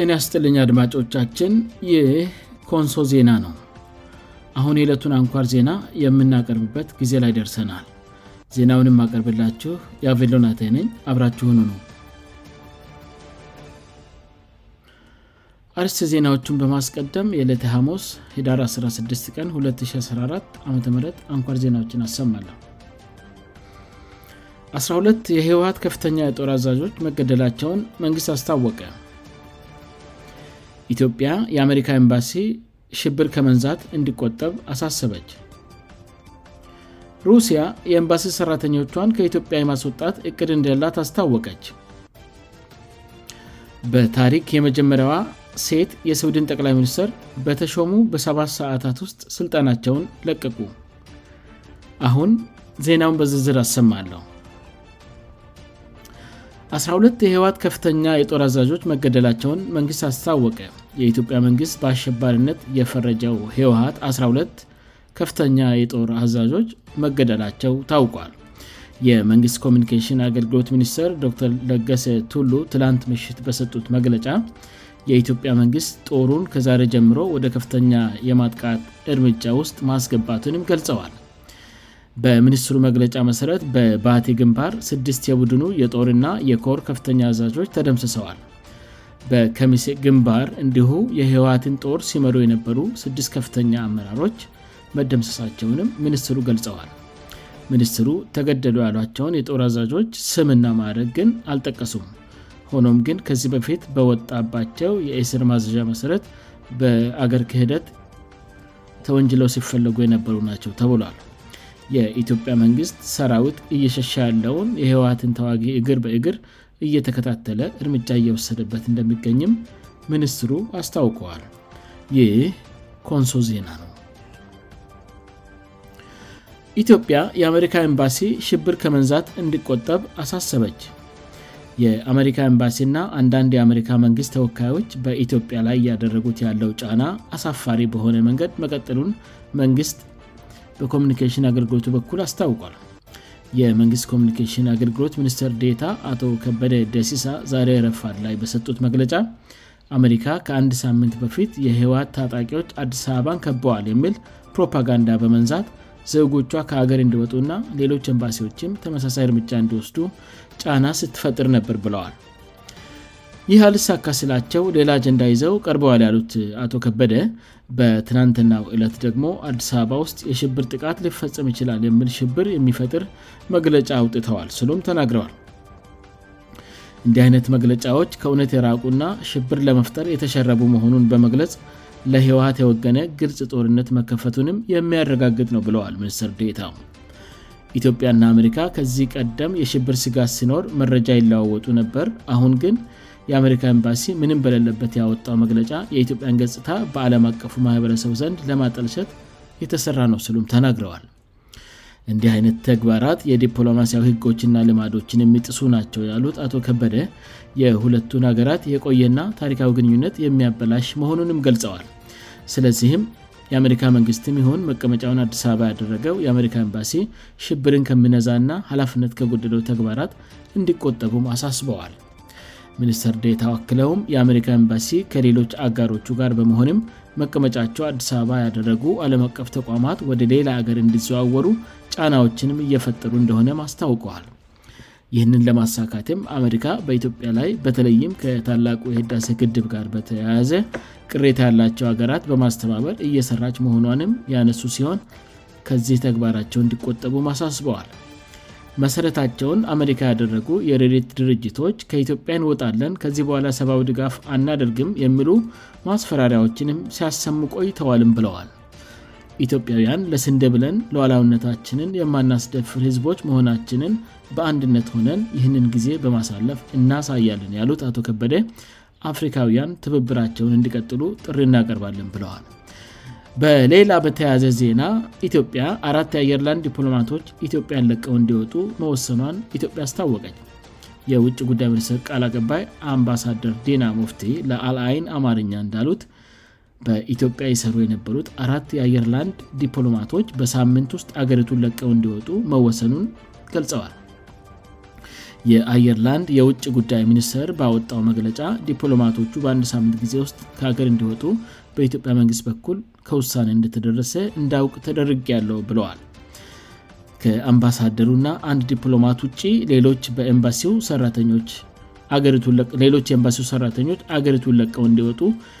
ኔ አስጥልኛ አድማጮቻችን ይ ኮንሶ ዜና ነው አሁን የዕለቱን አንኳር ዜና የምናቀርብበት ጊዜ ላይ ደርሰናል ዜናውንም ማቀርብላችሁ የአቬሎናቴነኝ አብራችሁን ነው አርስ ዜናዎቹን በማስቀደም የዕለት ሐሞስ ሄዳር 16 ቀን 2014 ዓም አንኳር ዜናዎችን አሰማለሁ 12 የህወሀት ከፍተኛ የጦር አዛዦች መገደላቸውን መንግሥት አስታወቀ ኢትዮጵያ የአሜሪካ ኤምባሲ ሽብር ከመንዛት እንዲቆጠብ አሳሰበች ሩሲያ የኤምባሲ ሠራተኞቿን ከኢትዮጵያ የማስወጣት እቅድ እንደላት አስታወቀች በታሪክ የመጀመሪያዋ ሴት የስውድን ጠቅላይ ሚኒስትር በተሾሙ በሰባት ሰዓታት ውስጥ ሥልጠናቸውን ለቀቁ አሁን ዜናውን በዝዝር አሰማለሁ 12 የሕይወሀት ከፍተኛ የጦር አዛዦች መገደላቸውን መንግሥት አስታወቀ የኢትዮጵያ መንግሥት በአሸባሪነት የፈረጀው ሕወሀት 12 ከፍተኛ የጦር አዛዦች መገደላቸው ታውቋል የመንግሥት ኮሚኒኬሽን አገልግሎት ሚኒስተር ዶ ር ለገሰ ቱሉ ትላንት ምሽት በሰጡት መግለጫ የኢትዮጵያ መንግሥት ጦሩን ከዛሬ ጀምሮ ወደ ከፍተኛ የማጥቃት እርምጃ ውስጥ ማስገባትንም ገልጸዋል በሚኒስትሩ መግለጫ መሠረት በባቴ ግንባር ስድስት የቡድኑ የጦርና የኮር ከፍተኛ አዛዦች ተደምሰሰዋል በሚ ግንባር እንዲሁ የህወትን ጦር ሲመሩ የነበሩ ስድስት ከፍተኛ አመራሮች መደምሰሳቸውንም ሚኒስትሩ ገልጸዋል ሚኒስትሩ ተገደሉ ያሏቸውን የጦር አዛዦች ስምና ማድረግ ግን አልጠቀሱም ሆኖም ግን ከዚህ በፊት በወጣባቸው የእስር ማዘዣ መሠረት በአገር ክህደት ተወንጅለ ሲፈለጉ የነበሩ ናቸው ተብሏል የኢትዮጵያ መንግስት ሰራዊት እየሸሻ ያለውን የህወሀትን ተዋጊ እግር በእግር እየተከታተለ እርምጃ እየወሰደበት እንደሚገኝም ሚኒስትሩ አስታውቀዋል ይህ ኮንሶ ዜና ነው ኢትዮጵያ የአሜሪካ ኤምባሲ ሽብር ከመንዛት እንዲቆጠብ አሳሰበች የአሜሪካ ኤምባሲእና አንዳንድ የአሜሪካ መንግስት ተወካዮች በኢትዮጵያ ላይ ያደረጉት ያለው ጫና አሳፋሪ በሆነ መንገድ መቀጠሉን መንግስት በኮሚኒኬሽን አገልግሎቱ በኩል አስታውቋል የመንግስት ኮሚኒኬሽን አገልግሎት ሚኒስተር ዴታ አቶ ከበደ ደሲሳ ዛሬ ረፋል ላይ በሰጡት መግለጫ አሜሪካ ከአንድ ሳምንት በፊት የህወት ታጣቂዎች አዲስ አበባን ከበዋል የሚል ፕሮፓጋንዳ በመንሳት ዘጎቿ ከሀገር እንዲወጡ እና ሌሎች እምባሲዎችም ተመሳሳይ እርምጃ እንዲወስዱ ጫና ስትፈጥር ነበር ብለዋል ይህ አልስ አካ ስላቸው ሌላ አጀንዳ ይዘው ቀርበዋል ያሉት አቶ ከበደ በትናንትናው ዕለት ደግሞ አዲስ አበባ ውስጥ የሽብር ጥቃት ሊፈጸም ይችላል የምል ሽብር የሚፈጥር መግለጫ አውጥተዋል ስሉም ተናግረዋል እንዲህ አይነት መግለጫዎች ከእውነት የራቁና ሽብር ለመፍጠር የተሸረቡ መሆኑን በመግለጽ ለህወ ተወገነ ግልጽ ጦርነት መከፈቱንም የሚያረጋግጥ ነው ብለዋል ምኒስትር ዴታው ኢትዮጵያና አሜሪካ ከዚህ ቀደም የሽብር ስጋት ሲኖር መረጃ ይለዋወጡ ነበር አሁን ግን የአሜሪካ ምባሲ ምንም በሌለበት ያወጣው መግለጫ የኢትዮጵያን ገጽታ በአለም አቀፉ ማህበረሰቡ ዘንድ ለማጠልሸት የተሰራ ነው ሲሉም ተናግረዋል እንዲህ አይነት ተግባራት የዲፕሎማሲያዊ ህጎችና ልማዶችን የሚጥሱ ናቸው ያሉት አቶ ከበደ የሁለቱን ሀገራት የቆየና ታሪካዊ ግንኙነት የሚያበላሽ መሆኑንም ገልጸዋል ስለዚህም የአሜሪካ መንግስትም ሆን መቀመጫውን አዲስ አበባ ያደረገው የአሜሪካ ኤምባሲ ሽብርን ከሚነዛና ሀላፍነት ከጎደደው ተግባራት እንዲቆጠቡም አሳስበዋል ሚኒስተር ዴታው አክለውም የአሜሪካ ኤምባሲ ከሌሎች አጋሮቹ ጋር በመሆንም መቀመጫቸው አዲስ አበባ ያደረጉ ዓለም አቀፍ ተቋማት ወደ ሌላ ሀገር እንዲዘዋወሩ ጫናዎችንም እየፈጠሩ እንደሆነ ማስታውቀዋል ይህንን ለማሳካትም አሜሪካ በኢትዮጵያ ላይ በተለይም ከታላቁ የህዳሴ ግድብ ጋር በተያያዘ ቅሬታ ያላቸው ሀገራት በማስተባበር እየሰራች መሆኗንም ያነሱ ሲሆን ከዚህ ተግባራቸው እንዲቆጠቡ ማሳስበዋል መሰረታቸውን አሜሪካ ያደረጉ የሬዴት ድርጅቶች ከኢትዮጵያን ወጣለን ከዚህ በኋላ ሰብዊ ድጋፍ አናደርግም የሚሉ ማስፈራሪያዎችንም ሲያሰሙ ቆይተዋልም ብለዋል ኢትዮጵያውያን ለስንደ ብለን ለዋላውነታችንን የማናስደፍር ህዝቦች መሆናችንን በአንድነት ሆነን ይህንን ጊዜ በማሳለፍ እናሳያለን ያሉት አቶ ከበደ አፍሪካውያን ትብብራቸውን እንዲቀጥሉ ጥሪ እናቀርባለን ብለዋል በሌላ በተያያዘ ዜና ኢትዮጵያ አራት የአየርላንድ ዲፕሎማቶች ኢትዮጵያን ለቀው እንዲወጡ መወሰኗን ኢትዮጵያ አስታወቀኝ የውጭ ጉዳይ ሚኒስትር ቃልአቀባይ አምባሳደር ዲና ሞፍቴ ለአልአይን አማርኛ እንዳሉት በኢትዮጵያ የሰሩ የነበሩት አራት የአየርላንድ ዲፕሎማቶች በሳምንት ውስጥ አገሪቱን ለቀው እንዲወጡ መወሰኑን ገልጸዋል የአየርላንድ የውጭ ጉዳይ ሚኒስር በወጣው መግለጫ ዲፕሎማቶቹ በአንድ ሳምንት ጊዜ ውስጥ ከሀገር እንዲወጡ በኢትዮጵያ መንግስት በኩል ከውሳኔ እንደተደረሰ እንዳውቅ ተደርቅ ያለው ብለዋል ከአምባሳደሩ እና አንድ ዲፕሎማት ውጭ ሌሎ በሌሎች የኤምባሲ ሰራተኞች አገሪቱን ለቀው እንዲወጡ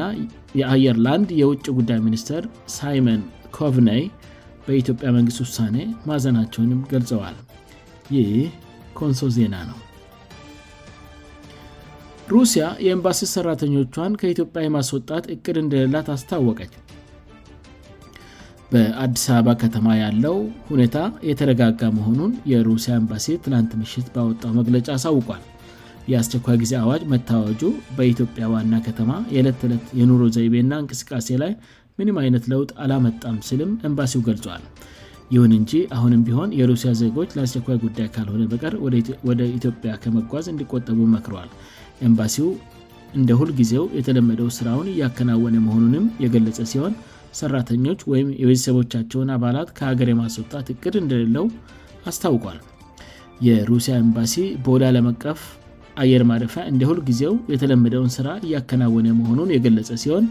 ናየአየርላንድ የውጭ ጉዳይ ሚኒስተር ሳይመን ኮቭነይ በኢትዮጵያ መንግስት ውሳኔ ማዘናቸውንም ገልጸዋል ይህ ኮንሶ ዜና ነው ሩሲያ የኤምባሲ ሰራተኞቿን ከኢትዮጵያ የማስወጣት እቅድ እንደሌላት አስታወቀች በአዲስ አበባ ከተማ ያለው ሁኔታ የተለጋጋ መሆኑን የሩሲያ ኤምባሲ ትላንት ምሽት ባወጣው መግለጫ አሳውቋል የአስቸኳይ ጊዜ አዋጅ መታወጁ በኢትዮጵያ ዋና ከተማ የዕለት ዕለት የኑሮ ዘይቤና እንቅስቃሴ ላይ ምንም አይነት ለውጥ አላመጣም ስልም ኤምባሲው ገልጿዋል ይሁን እንጂ አሁንም ቢሆን የሩሲያ ዜጎች ለአስቸኳይ ጉዳይ ካልሆነ በቀር ወደኢትዮጵያ ከመጓዝ እንዲቆጠቡ መክረዋል ኤምባሲው እንደ ሁል ጊዜው የተለመደው ስራውን እያከናወነ መሆኑንም የገለጸ ሲሆን ሰራተኞች ወይም የቤተሰቦቻቸውን አባላት ከሀገር የማስወጣት እቅድ እንደሌለው አስታውቋል የሩሲያ ኤምባሲ ቦላ ለመቀፍ አየር ማረፊያ እንደ ሁል ጊዜው የተለመደውን ስራ እያከናወነ መሆኑን የገለጸ ሲሆን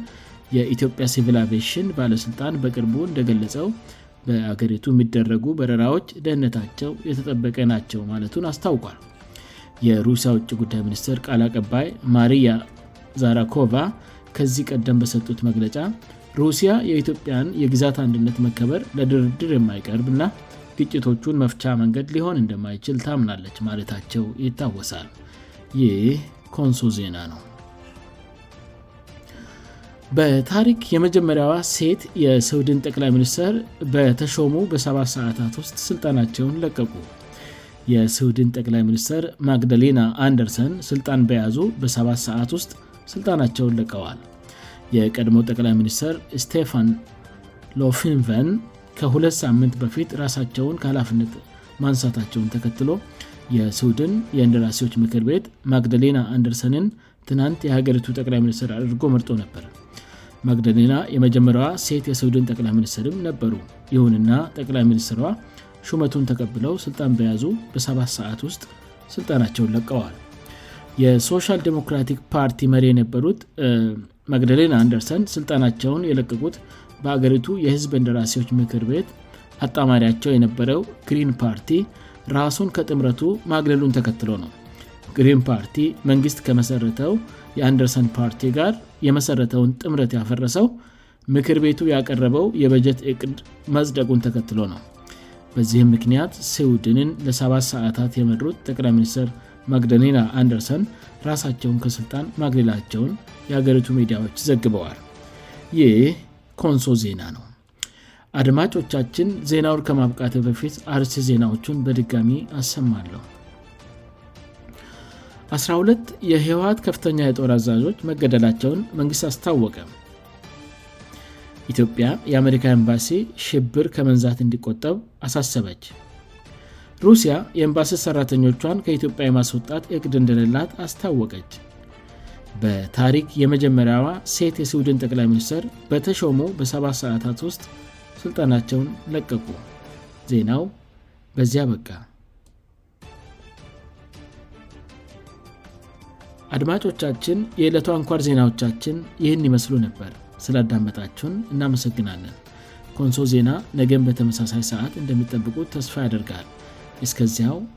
የኢትዮጵያ ሲቪል ቬሽን ባለስልጣን በቅርቡ እንደገለጸው በአገሪቱ የሚደረጉ በረራዎች ደህነታቸው የተጠበቀ ናቸው ማለቱን አስታውቋል የሩሲያ ውጭ ጉዳይ ሚኒስትር ቃል አቀባይ ማሪያ ዛራኮቫ ከዚህ ቀደም በሰጡት መግለጫ ሩሲያ የኢትዮጵያን የግዛት አንድነት መከበር ለድርድር የማይቀርብ እና ግጭቶቹን መፍቻ መንገድ ሊሆን እንደማይችል ታምናለች ማለታቸው ይታወሳል ይህ ኮንሶ ዜና ነው በታሪክ የመጀመሪያዋ ሴት የሰውድን ጠቅላይ ሚኒስቴር በተሾሙ በሰባ ሰዓታት ውስጥ ስልጠናቸውን ለቀቁ የስውድን ጠቅላይ ሚኒስትር ማግዳሌና አንደርሰን ስልጣን በያዙ በሰባት ሰዓት ውስጥ ስልጣናቸውን ለቀዋል የቀድሞ ጠቅላይ ሚኒስትር ስቴፋን ሎፊንቨን ከሁለት ሳምንት በፊት ራሳቸውን ከኃላፍነት ማንሳታቸውን ተከትሎ የስውድን የእንድራሴዎች ምክር ቤት ማግዳሌና አንደርሰንን ትናንት የሀገሪቱ ጠቅላይ ሚኒስትር አድርጎ መርጦ ነበር ማግዳሌና የመጀመሪዋ ሴት የስውድን ጠቅላይ ሚኒስትርም ነበሩ ይሁንና ጠቅላይ ሚኒስትሯ ሹመቱን ተቀብለው ስልጣን በያዙ በ7 ሰዓት ውስጥ ስልጠናቸውን ለቀዋል የሶሻል ዲሞክራቲክ ፓርቲ መሪ የነበሩት ማግደሌና አንደርሰን ስልጣናቸውን የለቀቁት በአገሪቱ የህዝብ እንደራሲዎች ምክር ቤት አጣማሪያቸው የነበረው ግሪን ፓርቲ ራሱን ከጥምረቱ ማግለሉን ተከትሎ ነው ግሪን ፓርቲ መንግስት ከመሰረተው የአንደርሰን ፓርቲ ጋር የመሰረተውን ጥምረት ያፈረሰው ምክር ቤቱ ያቀረበው የበጀት እቅድ መጽደቁን ተከትሎ ነው በዚህም ምክንያት ስውድንን ለ7ት ሰዓታት የመድሩት ጠቅላይ ሚኒስትር ማግዳሌላ አንደርሰን ራሳቸውን ከሥልጣን ማግሌላቸውን የአገሪቱ ሚዲያዎች ዘግበዋል ይ ኮንሶ ዜና ነው አድማጮቻችን ዜናውን ከማብቃት በፊት አርሴ ዜናዎቹን በድጋሚ አሰማለሁ 12 የህወሀት ከፍተኛ የጦር አዛዦች መገደላቸውን መንግሥት አስታወቀ ኢትዮጵያ የአሜሪካ ኤምባሲ ሽብር ከመንዛት እንዲቆጠብ አሳሰበች ሩሲያ የኤምባሲ ሠራተኞቿን ከኢትዮጵያ የማስወጣት እቅድ እንደሌላት አስታወቀች በታሪክ የመጀመሪያዋ ሴት የስውድን ጠቅላይ ሚኒስተር በተሾመው በ7ት ሰዓታት ውስጥ ሥልጠናቸውን ለቀቁ ዜናው በዚያ በቃ አድማጮቻችን የዕለቱ አንኳር ዜናዎቻችን ይህን ይመስሉ ነበር ስላዳመጣችሁን እናመሰግናለን ኮንሶ ዜና ነገን በተመሳሳይ ሰዓት እንደሚጠብቁት ተስፋ ያደርጋል እስከዚያው